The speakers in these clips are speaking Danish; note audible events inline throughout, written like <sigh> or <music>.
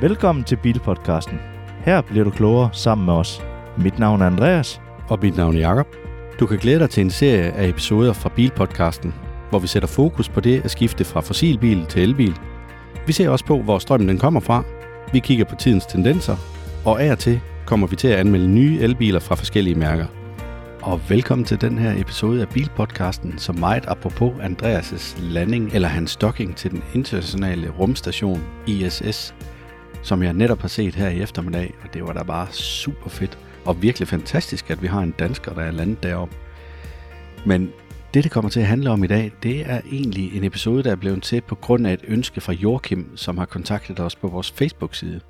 Velkommen til Bilpodcasten. Her bliver du klogere sammen med os. Mit navn er Andreas. Og mit navn er Jakob. Du kan glæde dig til en serie af episoder fra Bilpodcasten, hvor vi sætter fokus på det at skifte fra fossilbil til elbil. Vi ser også på, hvor strømmen den kommer fra. Vi kigger på tidens tendenser, og af og til kommer vi til at anmelde nye elbiler fra forskellige mærker. Og velkommen til den her episode af Bilpodcasten, som meget apropos Andreas' landing eller hans docking til den internationale rumstation ISS, som jeg netop har set her i eftermiddag, og det var da bare super fedt og virkelig fantastisk, at vi har en dansker, der er landet deroppe. Men det, det kommer til at handle om i dag, det er egentlig en episode, der er blevet til på grund af et ønske fra Joachim, som har kontaktet os på vores Facebook-side.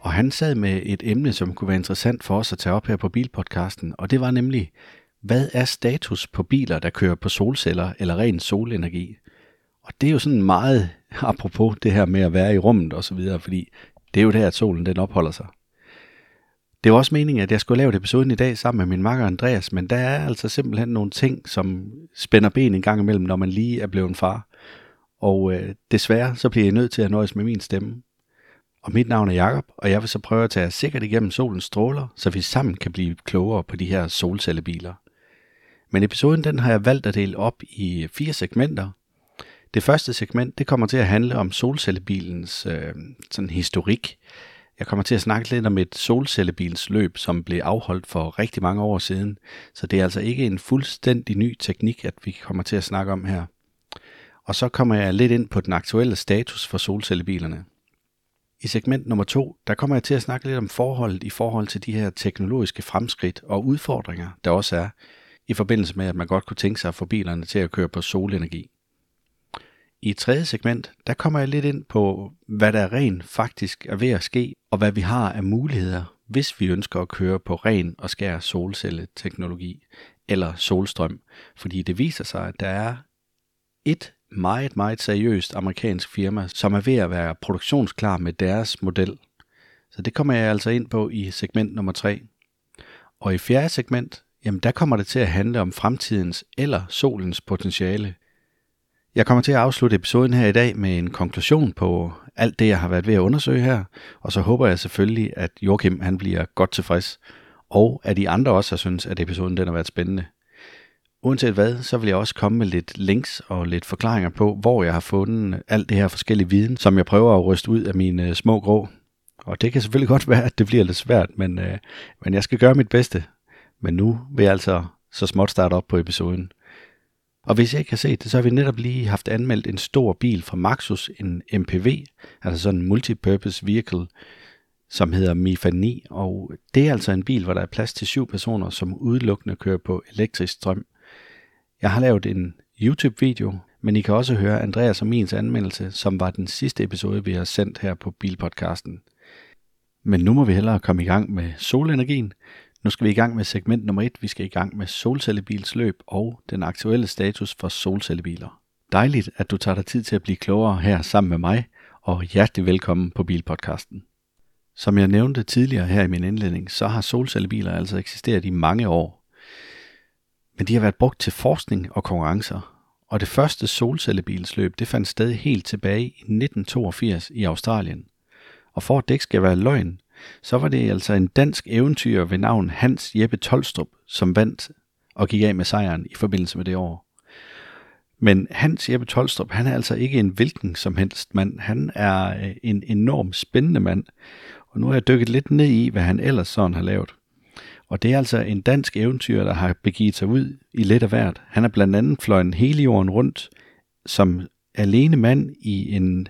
Og han sad med et emne, som kunne være interessant for os at tage op her på Bilpodcasten, og det var nemlig, hvad er status på biler, der kører på solceller eller ren solenergi? Og det er jo sådan meget <laughs> apropos det her med at være i rummet og så videre, fordi det er jo der, at solen den opholder sig. Det var også meningen, at jeg skulle lave episoden i dag sammen med min makker Andreas, men der er altså simpelthen nogle ting, som spænder ben en gang imellem, når man lige er blevet far. Og øh, desværre så bliver jeg nødt til at nøjes med min stemme. Og mit navn er Jakob, og jeg vil så prøve at tage jer sikkert igennem solens stråler, så vi sammen kan blive klogere på de her solcellebiler. Men episoden den har jeg valgt at dele op i fire segmenter. Det første segment det kommer til at handle om solcellebilens øh, sådan historik. Jeg kommer til at snakke lidt om et solcellebilens løb, som blev afholdt for rigtig mange år siden. Så det er altså ikke en fuldstændig ny teknik, at vi kommer til at snakke om her. Og så kommer jeg lidt ind på den aktuelle status for solcellebilerne. I segment nummer to, der kommer jeg til at snakke lidt om forholdet i forhold til de her teknologiske fremskridt og udfordringer, der også er, i forbindelse med, at man godt kunne tænke sig at få bilerne til at køre på solenergi. I tredje segment, der kommer jeg lidt ind på, hvad der rent faktisk er ved at ske, og hvad vi har af muligheder, hvis vi ønsker at køre på ren og skær solcelleteknologi eller solstrøm. Fordi det viser sig, at der er et meget, meget seriøst amerikansk firma, som er ved at være produktionsklar med deres model. Så det kommer jeg altså ind på i segment nummer 3. Og i fjerde segment, jamen der kommer det til at handle om fremtidens eller solens potentiale. Jeg kommer til at afslutte episoden her i dag med en konklusion på alt det, jeg har været ved at undersøge her, og så håber jeg selvfølgelig, at Joachim han bliver godt tilfreds, og at de andre også har synes, at episoden den har været spændende. Uanset hvad, så vil jeg også komme med lidt links og lidt forklaringer på, hvor jeg har fundet alt det her forskellige viden, som jeg prøver at ryste ud af mine øh, små grå. Og det kan selvfølgelig godt <laughs> være, at det bliver lidt svært, men, øh, men jeg skal gøre mit bedste. Men nu vil jeg altså så småt starte op på episoden. Og hvis jeg ikke har set det, så har vi netop lige haft anmeldt en stor bil fra Maxus, en MPV, altså sådan en multipurpose vehicle, som hedder Mifa 9, og det er altså en bil, hvor der er plads til syv personer, som udelukkende kører på elektrisk strøm. Jeg har lavet en YouTube-video, men I kan også høre Andreas og mins anmeldelse, som var den sidste episode, vi har sendt her på Bilpodcasten. Men nu må vi hellere komme i gang med solenergien. Nu skal vi i gang med segment nummer 1. Vi skal i gang med solcellebilsløb og den aktuelle status for solcellebiler. Dejligt, at du tager dig tid til at blive klogere her sammen med mig, og hjertelig velkommen på Bilpodcasten. Som jeg nævnte tidligere her i min indledning, så har solcellebiler altså eksisteret i mange år, men de har været brugt til forskning og konkurrencer. Og det første solcellebilsløb, det fandt sted helt tilbage i 1982 i Australien. Og for at det ikke skal være løgn, så var det altså en dansk eventyr ved navn Hans Jeppe Tolstrup, som vandt og gik af med sejren i forbindelse med det år. Men Hans Jeppe Tolstrup, han er altså ikke en hvilken som helst mand. Han er øh, en enorm spændende mand. Og nu har jeg dykket lidt ned i, hvad han ellers sådan har lavet. Og det er altså en dansk eventyr, der har begivet sig ud i lidt af hvert. Han er blandt andet fløjet hele jorden rundt som alene mand i en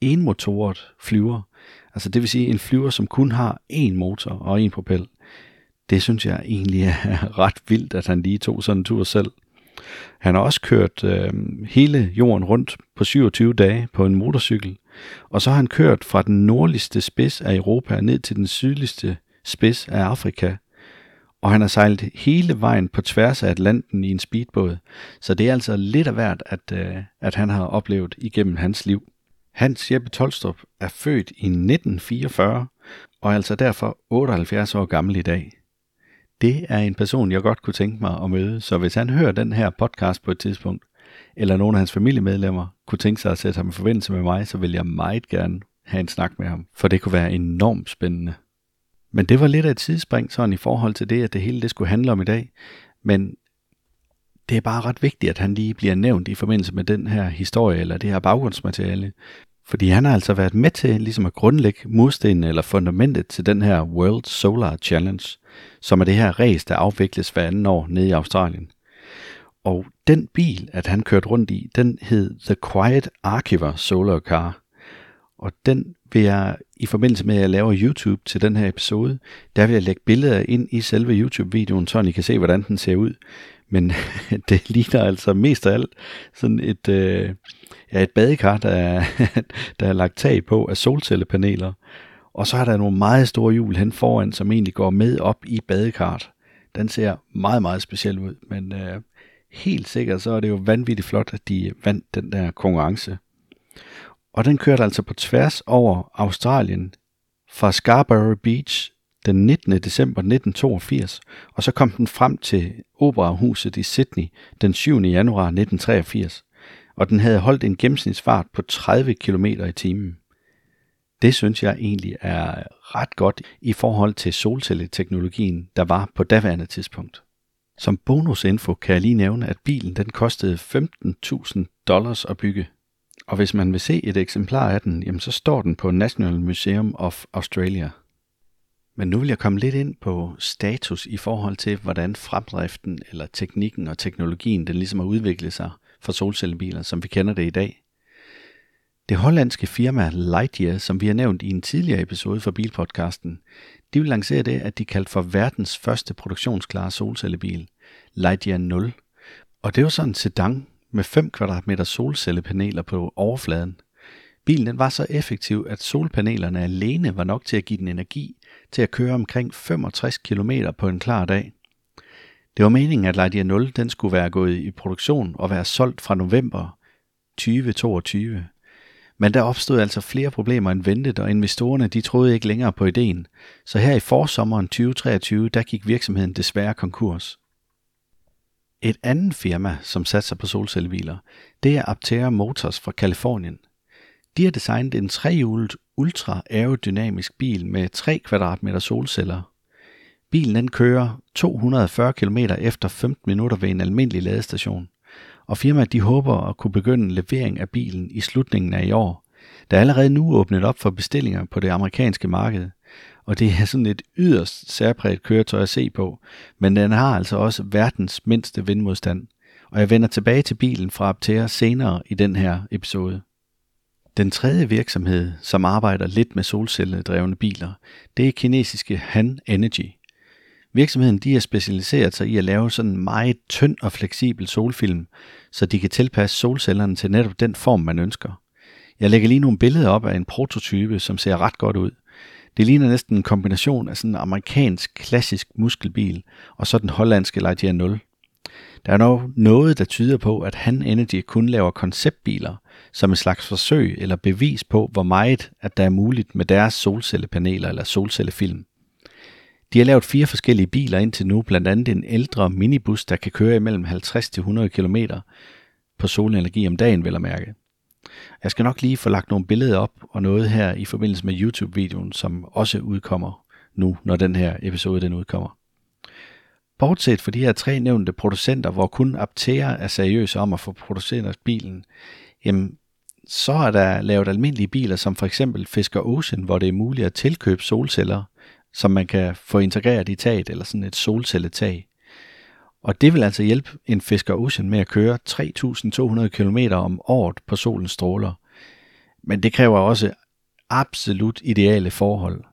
enmotoret flyver. Altså det vil sige en flyver, som kun har én motor og én propel. Det synes jeg egentlig er <laughs> ret vildt, at han lige tog sådan en tur selv. Han har også kørt øh, hele jorden rundt på 27 dage på en motorcykel, og så har han kørt fra den nordligste spids af Europa ned til den sydligste spids af Afrika og han har sejlet hele vejen på tværs af Atlanten i en speedbåd, så det er altså lidt af hvert, at, øh, at han har oplevet igennem hans liv. Hans Jeppe Tolstrup er født i 1944 og er altså derfor 78 år gammel i dag. Det er en person, jeg godt kunne tænke mig at møde, så hvis han hører den her podcast på et tidspunkt, eller nogle af hans familiemedlemmer kunne tænke sig at sætte ham i forbindelse med mig, så vil jeg meget gerne have en snak med ham, for det kunne være enormt spændende. Men det var lidt af et tidsspring sådan i forhold til det, at det hele det skulle handle om i dag. Men det er bare ret vigtigt, at han lige bliver nævnt i forbindelse med den her historie eller det her baggrundsmateriale. Fordi han har altså været med til ligesom at grundlægge murstenen eller fundamentet til den her World Solar Challenge, som er det her race, der afvikles hver anden år nede i Australien. Og den bil, at han kørte rundt i, den hed The Quiet Archiver Solar Car. Og den vil jeg, i forbindelse med at jeg laver YouTube til den her episode, der vil jeg lægge billeder ind i selve YouTube-videoen, så I kan se, hvordan den ser ud. Men <laughs> det ligner altså mest af alt sådan et, øh, ja, et badekar, der er, <laughs> der er lagt tag på af solcellepaneler. Og så er der nogle meget store hjul hen foran, som egentlig går med op i badekart. Den ser meget, meget speciel ud, men øh, helt sikkert så er det jo vanvittigt flot, at de vandt den der konkurrence. Og den kørte altså på tværs over Australien fra Scarborough Beach den 19. december 1982, og så kom den frem til Operahuset i Sydney den 7. januar 1983, og den havde holdt en gennemsnitsfart på 30 km i timen. Det synes jeg egentlig er ret godt i forhold til solcelleteknologien, der var på daværende tidspunkt. Som bonusinfo kan jeg lige nævne, at bilen den kostede 15.000 dollars at bygge. Og hvis man vil se et eksemplar af den, jamen så står den på National Museum of Australia. Men nu vil jeg komme lidt ind på status i forhold til, hvordan fremdriften eller teknikken og teknologien den ligesom har udviklet sig for solcellebiler, som vi kender det i dag. Det hollandske firma Lightyear, som vi har nævnt i en tidligere episode for Bilpodcasten, de vil lancere det, at de kaldte for verdens første produktionsklare solcellebil, Lightyear 0. Og det var sådan en sedan med 5 kvadratmeter solcellepaneler på overfladen. Bilen den var så effektiv, at solpanelerne alene var nok til at give den energi til at køre omkring 65 km på en klar dag. Det var meningen, at Lightyear 0 den skulle være gået i produktion og være solgt fra november 2022. Men der opstod altså flere problemer end ventet, og investorerne de troede ikke længere på ideen. Så her i forsommeren 2023, der gik virksomheden desværre konkurs. Et andet firma, som satser på solcellebiler, det er Aptera Motors fra Kalifornien. De har designet en trehjulet ultra aerodynamisk bil med 3 kvadratmeter solceller. Bilen den kører 240 km efter 15 minutter ved en almindelig ladestation og firmaet de håber at kunne begynde levering af bilen i slutningen af i år. Der er allerede nu åbnet op for bestillinger på det amerikanske marked, og det er sådan et yderst særpræget køretøj at se på, men den har altså også verdens mindste vindmodstand, og jeg vender tilbage til bilen fra Aptera senere i den her episode. Den tredje virksomhed, som arbejder lidt med solcelledrevne biler, det er kinesiske Han Energy – Virksomheden de har specialiseret sig i at lave sådan en meget tynd og fleksibel solfilm, så de kan tilpasse solcellerne til netop den form, man ønsker. Jeg lægger lige nogle billeder op af en prototype, som ser ret godt ud. Det ligner næsten en kombination af sådan en amerikansk klassisk muskelbil og så den hollandske Lightyear 0. Der er dog noget, der tyder på, at Han Energy kun laver konceptbiler, som en slags forsøg eller bevis på, hvor meget at der er muligt med deres solcellepaneler eller solcellefilm. De har lavet fire forskellige biler indtil nu, blandt andet en ældre minibus, der kan køre imellem 50 til 100 km på solenergi om dagen, vel at mærke. Jeg skal nok lige få lagt nogle billeder op og noget her i forbindelse med YouTube-videoen, som også udkommer nu, når den her episode den udkommer. Bortset fra de her tre nævnte producenter, hvor kun Aptera er seriøse om at få produceret bilen, jamen, så er der lavet almindelige biler, som for eksempel Fisker Ocean, hvor det er muligt at tilkøbe solceller som man kan få integreret i taget, eller sådan et solcelletag. Og det vil altså hjælpe en Fisker Ocean med at køre 3.200 km om året på solens stråler. Men det kræver også absolut ideale forhold.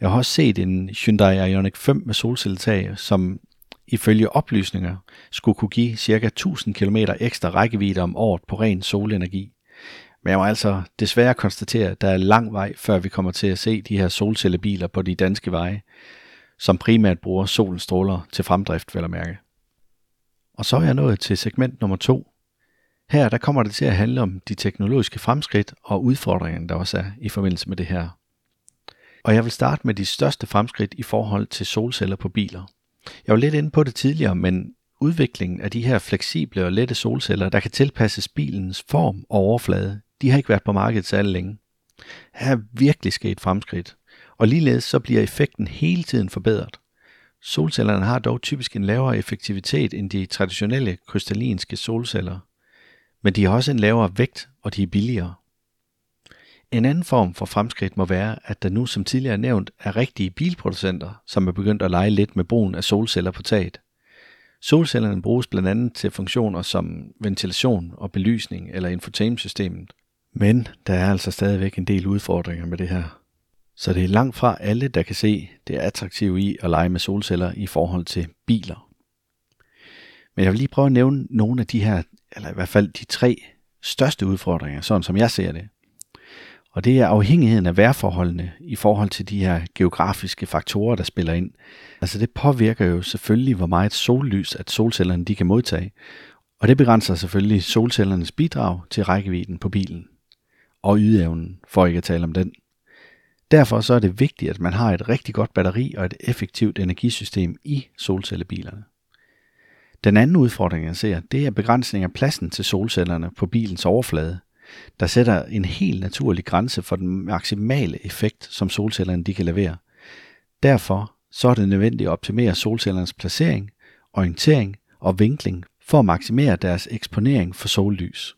Jeg har også set en Hyundai Ioniq 5 med solcelletag, som ifølge oplysninger skulle kunne give ca. 1000 km ekstra rækkevidde om året på ren solenergi. Men jeg må altså desværre konstatere, at der er lang vej, før vi kommer til at se de her solcellebiler på de danske veje, som primært bruger solens stråler til fremdrift, vel at mærke. Og så er jeg nået til segment nummer to. Her der kommer det til at handle om de teknologiske fremskridt og udfordringerne, der også er i forbindelse med det her. Og jeg vil starte med de største fremskridt i forhold til solceller på biler. Jeg var lidt inde på det tidligere, men udviklingen af de her fleksible og lette solceller, der kan tilpasses bilens form og overflade, de har ikke været på markedet særlig længe. Her er virkelig sket fremskridt, og ligeledes så bliver effekten hele tiden forbedret. Solcellerne har dog typisk en lavere effektivitet end de traditionelle krystallinske solceller, men de har også en lavere vægt, og de er billigere. En anden form for fremskridt må være, at der nu som tidligere nævnt er rigtige bilproducenter, som er begyndt at lege lidt med brugen af solceller på taget. Solcellerne bruges blandt andet til funktioner som ventilation og belysning eller infotainmentsystemet. Men der er altså stadigvæk en del udfordringer med det her. Så det er langt fra alle, der kan se det attraktive i at lege med solceller i forhold til biler. Men jeg vil lige prøve at nævne nogle af de her, eller i hvert fald de tre største udfordringer, sådan som jeg ser det. Og det er afhængigheden af vejrforholdene i forhold til de her geografiske faktorer, der spiller ind. Altså det påvirker jo selvfølgelig, hvor meget sollys, at solcellerne de kan modtage. Og det begrænser selvfølgelig solcellernes bidrag til rækkevidden på bilen. Og ydeevnen, for ikke at tale om den. Derfor så er det vigtigt, at man har et rigtig godt batteri og et effektivt energisystem i solcellebilerne. Den anden udfordring, jeg ser, det er begrænsning af pladsen til solcellerne på bilens overflade – der sætter en helt naturlig grænse for den maksimale effekt, som solcellerne de kan levere. Derfor så er det nødvendigt at optimere solcellernes placering, orientering og vinkling for at maksimere deres eksponering for sollys.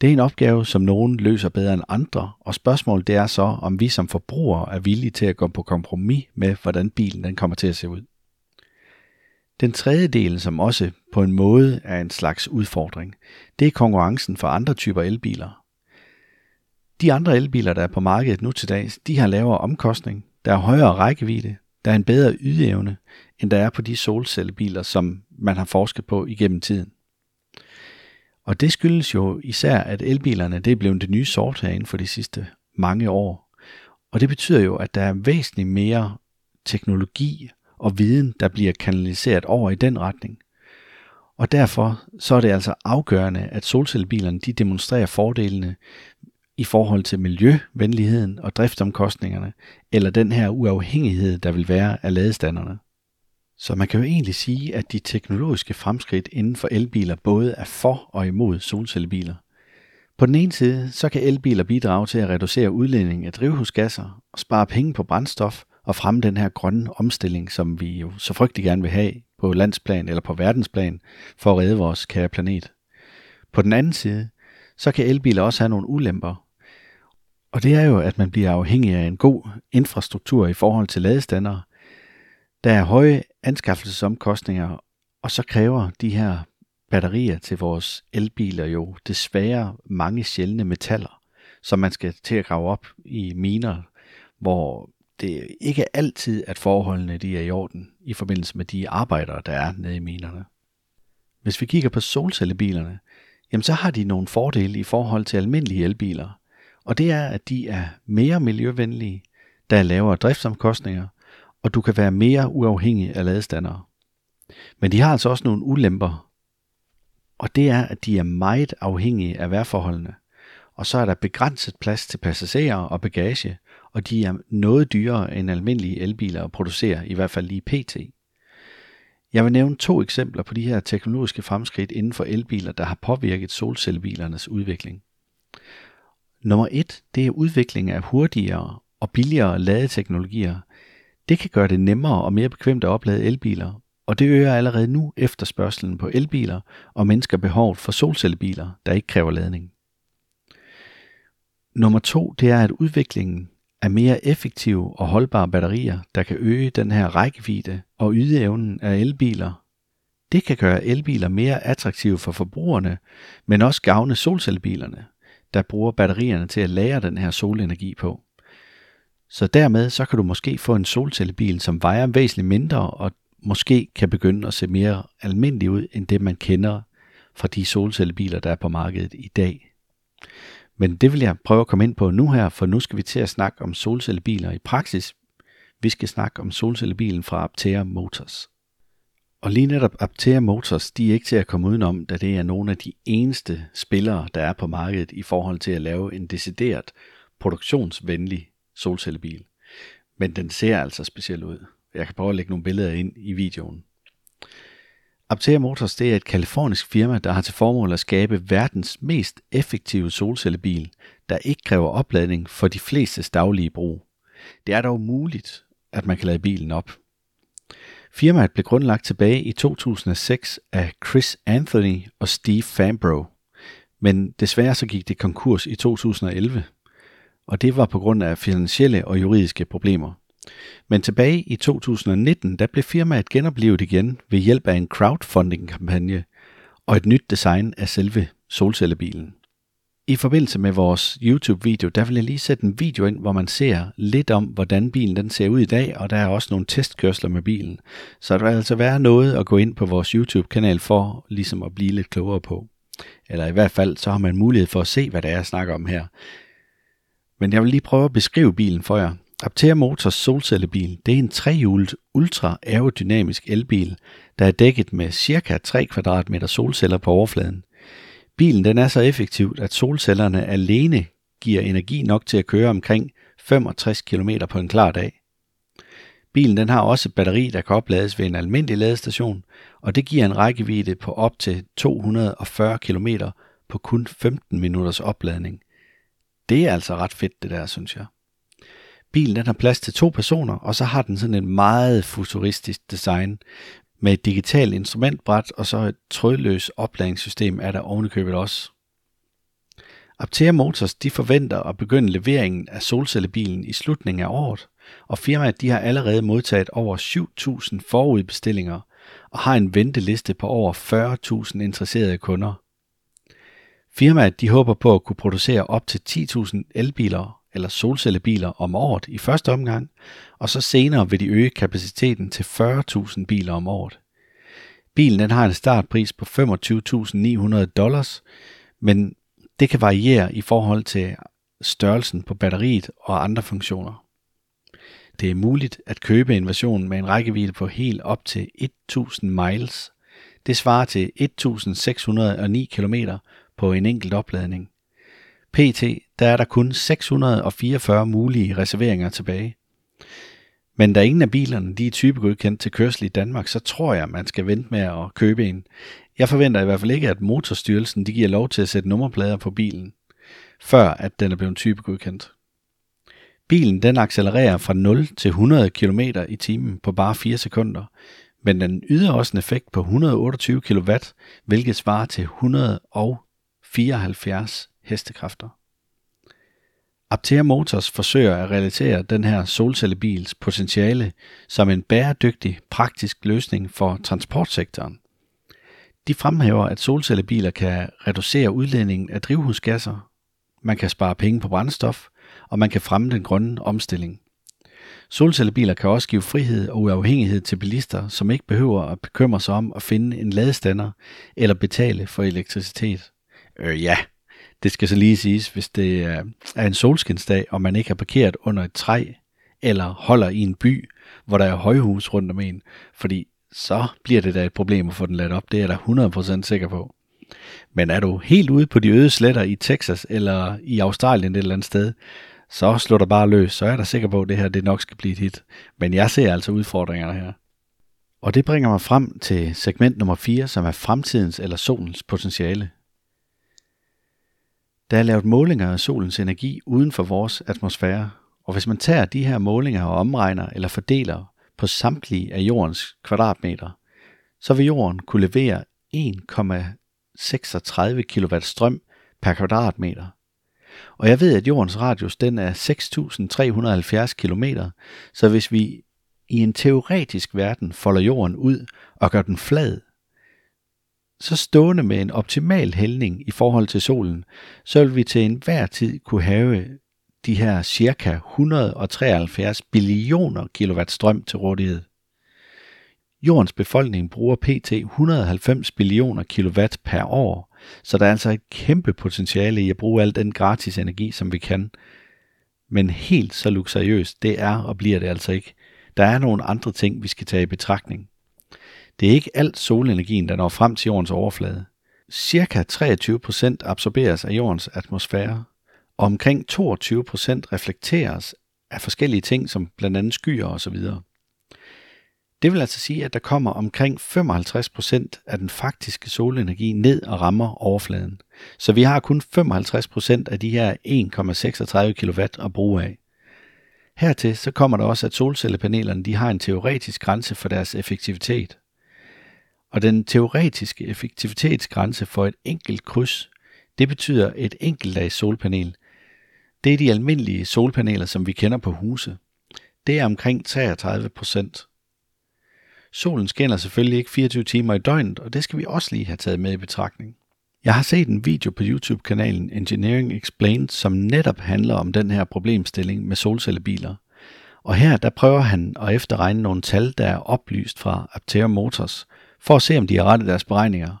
Det er en opgave, som nogen løser bedre end andre, og spørgsmålet det er så, om vi som forbrugere er villige til at gå på kompromis med, hvordan bilen den kommer til at se ud. Den tredje del, som også på en måde er en slags udfordring, det er konkurrencen for andre typer elbiler. De andre elbiler, der er på markedet nu til dags, de har lavere omkostning, der er højere rækkevidde, der er en bedre ydeevne, end der er på de solcellebiler, som man har forsket på igennem tiden. Og det skyldes jo især, at elbilerne det er blevet det nye sort herinde for de sidste mange år. Og det betyder jo, at der er væsentligt mere teknologi og viden, der bliver kanaliseret over i den retning. Og derfor så er det altså afgørende, at solcellebilerne de demonstrerer fordelene i forhold til miljøvenligheden og driftsomkostningerne, eller den her uafhængighed, der vil være af ladestanderne. Så man kan jo egentlig sige, at de teknologiske fremskridt inden for elbiler både er for og imod solcellebiler. På den ene side, så kan elbiler bidrage til at reducere udledning af drivhusgasser og spare penge på brændstof, og fremme den her grønne omstilling, som vi jo så frygtelig gerne vil have på landsplan eller på verdensplan for at redde vores kære planet. På den anden side, så kan elbiler også have nogle ulemper. Og det er jo, at man bliver afhængig af en god infrastruktur i forhold til ladestander. Der er høje anskaffelsesomkostninger, og så kræver de her batterier til vores elbiler jo desværre mange sjældne metaller, som man skal til at grave op i miner, hvor det er ikke altid, at forholdene de er i orden i forbindelse med de arbejdere, der er nede i minerne. Hvis vi kigger på solcellebilerne, jamen så har de nogle fordele i forhold til almindelige elbiler, og det er, at de er mere miljøvenlige, der er lavere driftsomkostninger, og du kan være mere uafhængig af ladestandere. Men de har altså også nogle ulemper, og det er, at de er meget afhængige af vejrforholdene, og så er der begrænset plads til passagerer og bagage, og de er noget dyrere end almindelige elbiler at producere, i hvert fald lige pt. Jeg vil nævne to eksempler på de her teknologiske fremskridt inden for elbiler, der har påvirket solcellebilernes udvikling. Nummer et, det er udvikling af hurtigere og billigere ladeteknologier. Det kan gøre det nemmere og mere bekvemt at oplade elbiler, og det øger allerede nu efterspørgselen på elbiler og mennesker behovet for solcellebiler, der ikke kræver ladning. Nummer to, det er, at udviklingen af mere effektive og holdbare batterier, der kan øge den her rækkevidde og ydeevnen af elbiler. Det kan gøre elbiler mere attraktive for forbrugerne, men også gavne solcellebilerne, der bruger batterierne til at lære den her solenergi på. Så dermed så kan du måske få en solcellebil, som vejer væsentligt mindre og måske kan begynde at se mere almindelig ud end det man kender fra de solcellebiler, der er på markedet i dag. Men det vil jeg prøve at komme ind på nu her, for nu skal vi til at snakke om solcellebiler i praksis. Vi skal snakke om solcellebilen fra Aptera Motors. Og lige netop Aptera Motors, de er ikke til at komme udenom, da det er nogle af de eneste spillere, der er på markedet i forhold til at lave en decideret produktionsvenlig solcellebil. Men den ser altså speciel ud. Jeg kan prøve at lægge nogle billeder ind i videoen. Aptea Motors det er et kalifornisk firma, der har til formål at skabe verdens mest effektive solcellebil, der ikke kræver opladning for de fleste daglige brug. Det er dog muligt, at man kan lade bilen op. Firmaet blev grundlagt tilbage i 2006 af Chris Anthony og Steve Fambro, men desværre så gik det konkurs i 2011, og det var på grund af finansielle og juridiske problemer. Men tilbage i 2019, der blev firmaet genoplevet igen ved hjælp af en crowdfunding-kampagne og et nyt design af selve solcellebilen. I forbindelse med vores YouTube-video, der vil jeg lige sætte en video ind, hvor man ser lidt om, hvordan bilen den ser ud i dag, og der er også nogle testkørsler med bilen. Så der vil altså være noget at gå ind på vores YouTube-kanal for ligesom at blive lidt klogere på. Eller i hvert fald, så har man mulighed for at se, hvad det er, jeg snakker om her. Men jeg vil lige prøve at beskrive bilen for jer. Aptera Motors solcellebil, det er en trehjulet ultra aerodynamisk elbil, der er dækket med ca. 3 kvadratmeter solceller på overfladen. Bilen den er så effektiv, at solcellerne alene giver energi nok til at køre omkring 65 km på en klar dag. Bilen den har også et batteri, der kan oplades ved en almindelig ladestation, og det giver en rækkevidde på op til 240 km på kun 15 minutters opladning. Det er altså ret fedt det der, synes jeg. Bilen den har plads til to personer, og så har den sådan en meget futuristisk design med et digitalt instrumentbræt og så et trådløst opladningssystem er der ovenikøbet også. Aptea Motors de forventer at begynde leveringen af solcellebilen i slutningen af året, og firmaet de har allerede modtaget over 7.000 forudbestillinger og har en venteliste på over 40.000 interesserede kunder. Firmaet de håber på at kunne producere op til 10.000 elbiler eller solcellebiler om året i første omgang, og så senere vil de øge kapaciteten til 40.000 biler om året. Bilen den har en startpris på 25.900 dollars, men det kan variere i forhold til størrelsen på batteriet og andre funktioner. Det er muligt at købe en version med en rækkevidde på helt op til 1000 miles. Det svarer til 1609 km på en enkelt opladning. PT der er der kun 644 mulige reserveringer tilbage. Men da ingen af bilerne de er typegodkendt til kørsel i Danmark, så tror jeg, man skal vente med at købe en. Jeg forventer i hvert fald ikke, at Motorstyrelsen de giver lov til at sætte nummerplader på bilen, før at den er blevet typegodkendt. Bilen den accelererer fra 0 til 100 km i timen på bare 4 sekunder, men den yder også en effekt på 128 kW, hvilket svarer til 174 hestekræfter. Aptea Motors forsøger at realisere den her solcellebils potentiale som en bæredygtig, praktisk løsning for transportsektoren. De fremhæver, at solcellebiler kan reducere udledningen af drivhusgasser, man kan spare penge på brændstof, og man kan fremme den grønne omstilling. Solcellebiler kan også give frihed og uafhængighed til bilister, som ikke behøver at bekymre sig om at finde en ladestander eller betale for elektricitet. Øh ja, det skal så lige siges, hvis det er en solskinsdag, og man ikke har parkeret under et træ, eller holder i en by, hvor der er højhus rundt om en, fordi så bliver det da et problem at få den ladt op. Det er jeg da 100% sikker på. Men er du helt ude på de øde sletter i Texas eller i Australien et eller andet sted, så slår der bare løs, så er der sikker på, at det her det nok skal blive et hit. Men jeg ser altså udfordringerne her. Og det bringer mig frem til segment nummer 4, som er fremtidens eller solens potentiale. Der er lavet målinger af solens energi uden for vores atmosfære, og hvis man tager de her målinger og omregner eller fordeler på samtlige af jordens kvadratmeter, så vil jorden kunne levere 1,36 kW strøm per kvadratmeter. Og jeg ved, at jordens radius den er 6.370 km, så hvis vi i en teoretisk verden folder jorden ud og gør den flad, så stående med en optimal hældning i forhold til solen, så vil vi til enhver tid kunne have de her cirka 173 billioner kilowatt strøm til rådighed. Jordens befolkning bruger pt. 190 billioner kilowatt per år, så der er altså et kæmpe potentiale i at bruge al den gratis energi, som vi kan. Men helt så luksuriøst, det er og bliver det altså ikke. Der er nogle andre ting, vi skal tage i betragtning. Det er ikke alt solenergien, der når frem til jordens overflade. Cirka 23% absorberes af jordens atmosfære, og omkring 22% reflekteres af forskellige ting, som blandt andet skyer osv. Det vil altså sige, at der kommer omkring 55% af den faktiske solenergi ned og rammer overfladen. Så vi har kun 55% af de her 1,36 kW at bruge af. Hertil så kommer der også, at solcellepanelerne de har en teoretisk grænse for deres effektivitet. Og den teoretiske effektivitetsgrænse for et enkelt kryds, det betyder et enkelt lag solpanel. Det er de almindelige solpaneler, som vi kender på huse. Det er omkring 33 procent. Solen skinner selvfølgelig ikke 24 timer i døgnet, og det skal vi også lige have taget med i betragtning. Jeg har set en video på YouTube-kanalen Engineering Explained, som netop handler om den her problemstilling med solcellebiler. Og her der prøver han at efterregne nogle tal, der er oplyst fra Aptera Motors, for at se om de har rettet deres beregninger.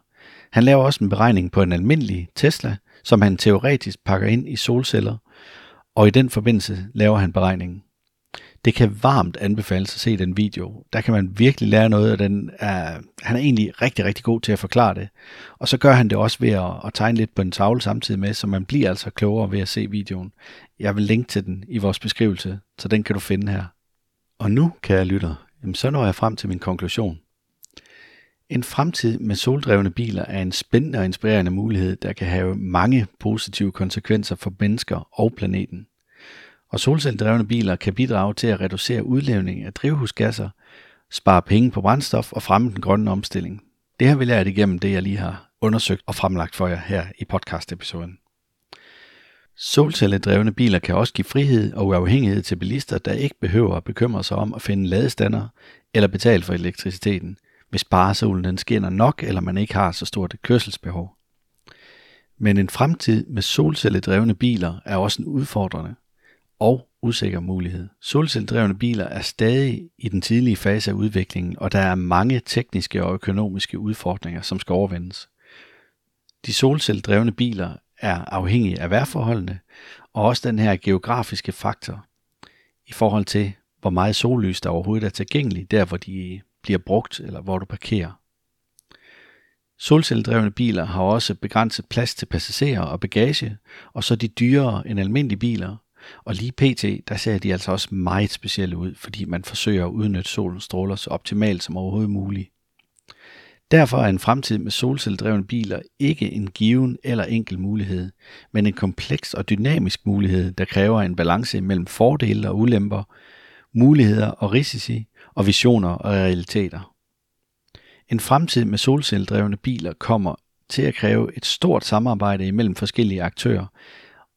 Han laver også en beregning på en almindelig Tesla, som han teoretisk pakker ind i solceller, og i den forbindelse laver han beregningen. Det kan varmt anbefales at se den video. Der kan man virkelig lære noget, og den er, han er egentlig rigtig, rigtig god til at forklare det. Og så gør han det også ved at, at tegne lidt på en tavle samtidig med, så man bliver altså klogere ved at se videoen. Jeg vil linke til den i vores beskrivelse, så den kan du finde her. Og nu, kære lytter, jamen så når jeg frem til min konklusion. En fremtid med soldrevne biler er en spændende og inspirerende mulighed, der kan have mange positive konsekvenser for mennesker og planeten. Og solcelledrevne biler kan bidrage til at reducere udlevning af drivhusgasser, spare penge på brændstof og fremme den grønne omstilling. Det har vi lært igennem det, jeg lige har undersøgt og fremlagt for jer her i podcast-episoden. Solcelledrevne biler kan også give frihed og uafhængighed til bilister, der ikke behøver at bekymre sig om at finde ladestander eller betale for elektriciteten, hvis bare solen den skinner nok, eller man ikke har så stort et kørselsbehov. Men en fremtid med solcelledrevne biler er også en udfordrende og usikker mulighed. Solcelledrevne biler er stadig i den tidlige fase af udviklingen, og der er mange tekniske og økonomiske udfordringer, som skal overvindes. De solcelledrevne biler er afhængige af vejrforholdene, og også den her geografiske faktor i forhold til, hvor meget sollys der overhovedet er tilgængeligt, der hvor de bliver brugt, eller hvor du parkerer. Solcelledrevne biler har også begrænset plads til passagerer og bagage, og så de dyrere end almindelige biler, og lige pt, der ser de altså også meget specielle ud, fordi man forsøger at udnytte solens stråler så optimalt som overhovedet muligt. Derfor er en fremtid med solcelledrevne biler ikke en given eller enkel mulighed, men en kompleks og dynamisk mulighed, der kræver en balance mellem fordele og ulemper, muligheder og risici, og visioner og realiteter. En fremtid med solcelledrevne biler kommer til at kræve et stort samarbejde imellem forskellige aktører,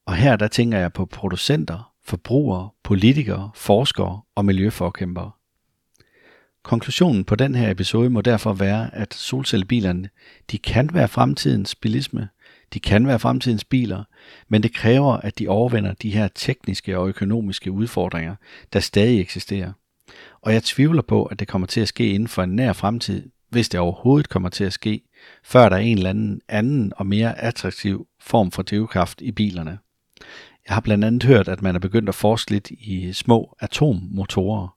og her der tænker jeg på producenter, forbrugere, politikere, forskere og miljøforkæmpere. Konklusionen på den her episode må derfor være, at solcellebilerne de kan være fremtidens bilisme, de kan være fremtidens biler, men det kræver, at de overvinder de her tekniske og økonomiske udfordringer, der stadig eksisterer. Og jeg tvivler på, at det kommer til at ske inden for en nær fremtid, hvis det overhovedet kommer til at ske, før der er en eller anden anden og mere attraktiv form for drivkraft i bilerne. Jeg har blandt andet hørt, at man er begyndt at forske lidt i små atommotorer,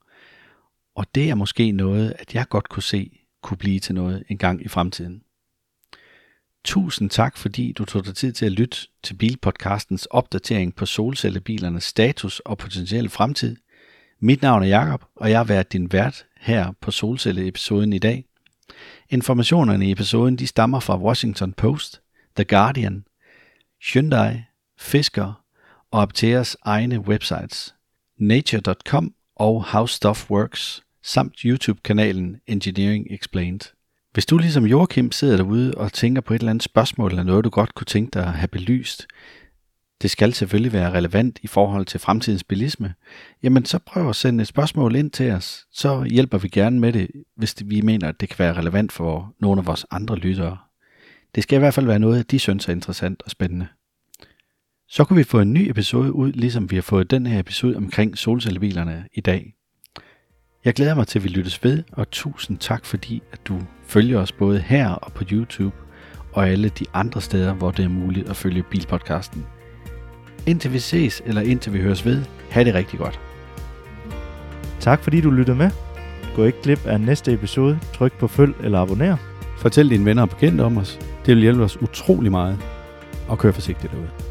og det er måske noget, at jeg godt kunne se kunne blive til noget en gang i fremtiden. Tusind tak, fordi du tog dig tid til at lytte til Bilpodcastens opdatering på solcellebilernes status og potentielle fremtid. Mit navn er Jakob, og jeg har været din vært her på solcelleepisoden i dag. Informationerne i episoden de stammer fra Washington Post, The Guardian, Hyundai, Fisker og Apteas egne websites, nature.com og How Stuff Works, samt YouTube-kanalen Engineering Explained. Hvis du ligesom Joachim sidder derude og tænker på et eller andet spørgsmål eller noget, du godt kunne tænke dig at have belyst, det skal selvfølgelig være relevant i forhold til fremtidens bilisme, jamen så prøv at sende et spørgsmål ind til os, så hjælper vi gerne med det, hvis vi mener, at det kan være relevant for nogle af vores andre lyttere. Det skal i hvert fald være noget, de synes er interessant og spændende. Så kan vi få en ny episode ud, ligesom vi har fået den her episode omkring solcellebilerne i dag. Jeg glæder mig til, at vi lyttes ved, og tusind tak fordi, at du følger os både her og på YouTube, og alle de andre steder, hvor det er muligt at følge Bilpodcasten. Indtil vi ses, eller indtil vi høres ved, have det rigtig godt. Tak fordi du lyttede med. Gå ikke glip af næste episode. Tryk på følg eller abonner. Fortæl dine venner og bekendte om os. Det vil hjælpe os utrolig meget. Og kør forsigtigt derude.